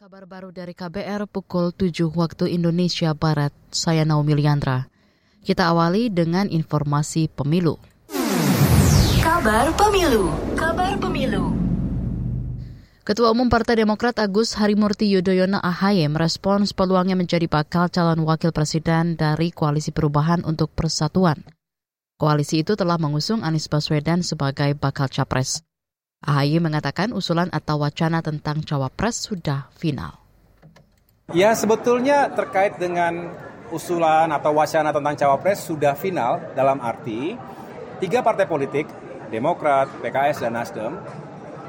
Kabar baru dari KBR pukul 7 waktu Indonesia Barat. Saya Naomi Liandra. Kita awali dengan informasi pemilu. Kabar pemilu. Kabar pemilu. Ketua Umum Partai Demokrat Agus Harimurti Yudhoyono AHY merespons peluangnya menjadi bakal calon wakil presiden dari Koalisi Perubahan untuk Persatuan. Koalisi itu telah mengusung Anies Baswedan sebagai bakal capres. AHY mengatakan usulan atau wacana tentang cawapres sudah final. Ya sebetulnya terkait dengan usulan atau wacana tentang cawapres sudah final dalam arti tiga partai politik, Demokrat, PKS, dan Nasdem,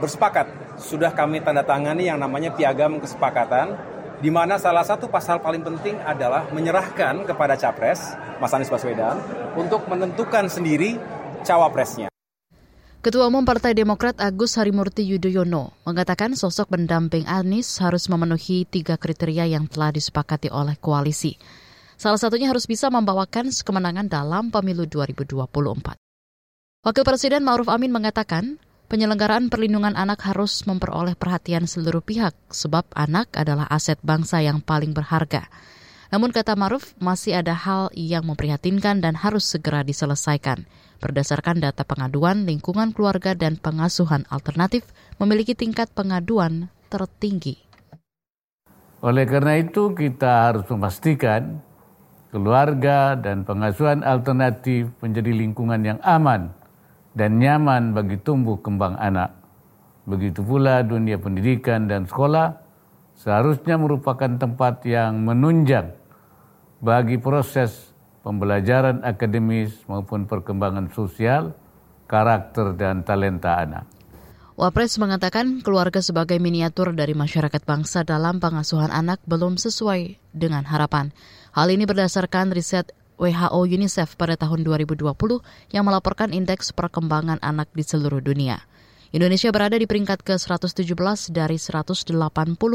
bersepakat sudah kami tanda tangani yang namanya piagam kesepakatan di mana salah satu pasal paling penting adalah menyerahkan kepada capres Mas Anies Baswedan untuk menentukan sendiri cawapresnya. Ketua Umum Partai Demokrat Agus Harimurti Yudhoyono mengatakan sosok pendamping Anies harus memenuhi tiga kriteria yang telah disepakati oleh koalisi. Salah satunya harus bisa membawakan kemenangan dalam pemilu 2024. Wakil Presiden Ma'ruf Amin mengatakan, penyelenggaraan perlindungan anak harus memperoleh perhatian seluruh pihak sebab anak adalah aset bangsa yang paling berharga. Namun kata Maruf, masih ada hal yang memprihatinkan dan harus segera diselesaikan. Berdasarkan data pengaduan, lingkungan keluarga dan pengasuhan alternatif memiliki tingkat pengaduan tertinggi. Oleh karena itu kita harus memastikan keluarga dan pengasuhan alternatif menjadi lingkungan yang aman dan nyaman bagi tumbuh kembang anak. Begitu pula dunia pendidikan dan sekolah seharusnya merupakan tempat yang menunjang bagi proses pembelajaran akademis maupun perkembangan sosial, karakter, dan talenta anak. Wapres mengatakan keluarga sebagai miniatur dari masyarakat bangsa dalam pengasuhan anak belum sesuai dengan harapan. Hal ini berdasarkan riset WHO UNICEF pada tahun 2020 yang melaporkan indeks perkembangan anak di seluruh dunia. Indonesia berada di peringkat ke-117 dari 180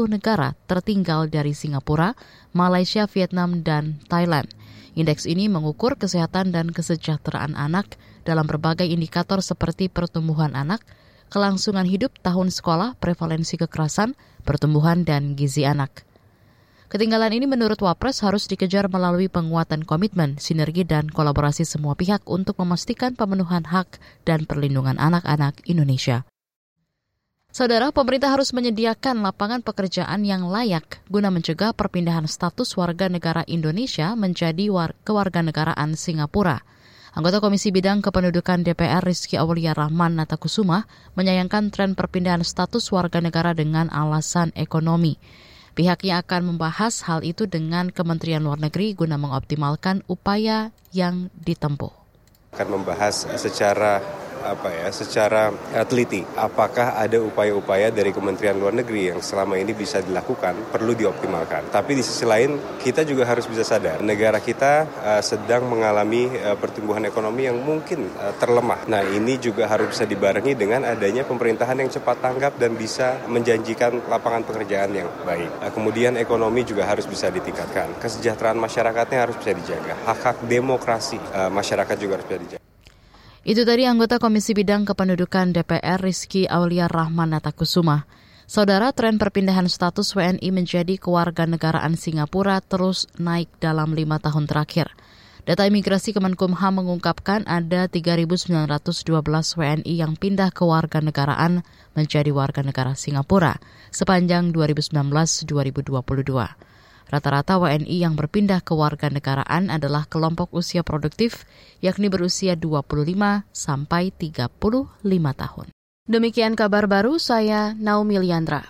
negara tertinggal dari Singapura, Malaysia, Vietnam, dan Thailand. Indeks ini mengukur kesehatan dan kesejahteraan anak dalam berbagai indikator seperti pertumbuhan anak, kelangsungan hidup tahun sekolah, prevalensi kekerasan, pertumbuhan, dan gizi anak. Ketinggalan ini menurut Wapres harus dikejar melalui penguatan komitmen, sinergi, dan kolaborasi semua pihak untuk memastikan pemenuhan hak dan perlindungan anak-anak Indonesia. Saudara, pemerintah harus menyediakan lapangan pekerjaan yang layak guna mencegah perpindahan status warga negara Indonesia menjadi war kewarganegaraan Singapura. Anggota Komisi Bidang Kependudukan DPR Rizky Aulia Rahman Natakusuma menyayangkan tren perpindahan status warga negara dengan alasan ekonomi. Pihaknya akan membahas hal itu dengan Kementerian Luar Negeri guna mengoptimalkan upaya yang ditempuh. Akan membahas secara apa ya secara teliti apakah ada upaya-upaya dari Kementerian Luar Negeri yang selama ini bisa dilakukan perlu dioptimalkan. Tapi di sisi lain kita juga harus bisa sadar negara kita uh, sedang mengalami uh, pertumbuhan ekonomi yang mungkin uh, terlemah. Nah ini juga harus bisa dibarengi dengan adanya pemerintahan yang cepat tanggap dan bisa menjanjikan lapangan pekerjaan yang baik. Uh, kemudian ekonomi juga harus bisa ditingkatkan. Kesejahteraan masyarakatnya harus bisa dijaga. Hak-hak demokrasi uh, masyarakat juga harus bisa dijaga. Itu tadi anggota Komisi Bidang Kependudukan DPR Rizky Aulia Rahman Natakusuma. Saudara, tren perpindahan status WNI menjadi kewarganegaraan Singapura terus naik dalam lima tahun terakhir. Data imigrasi Kemenkumham mengungkapkan ada 3.912 WNI yang pindah ke warga negaraan menjadi warga negara Singapura sepanjang 2019-2022. Rata-rata WNI yang berpindah ke warga negaraan adalah kelompok usia produktif, yakni berusia 25 sampai 35 tahun. Demikian kabar baru saya Naomi Liandra.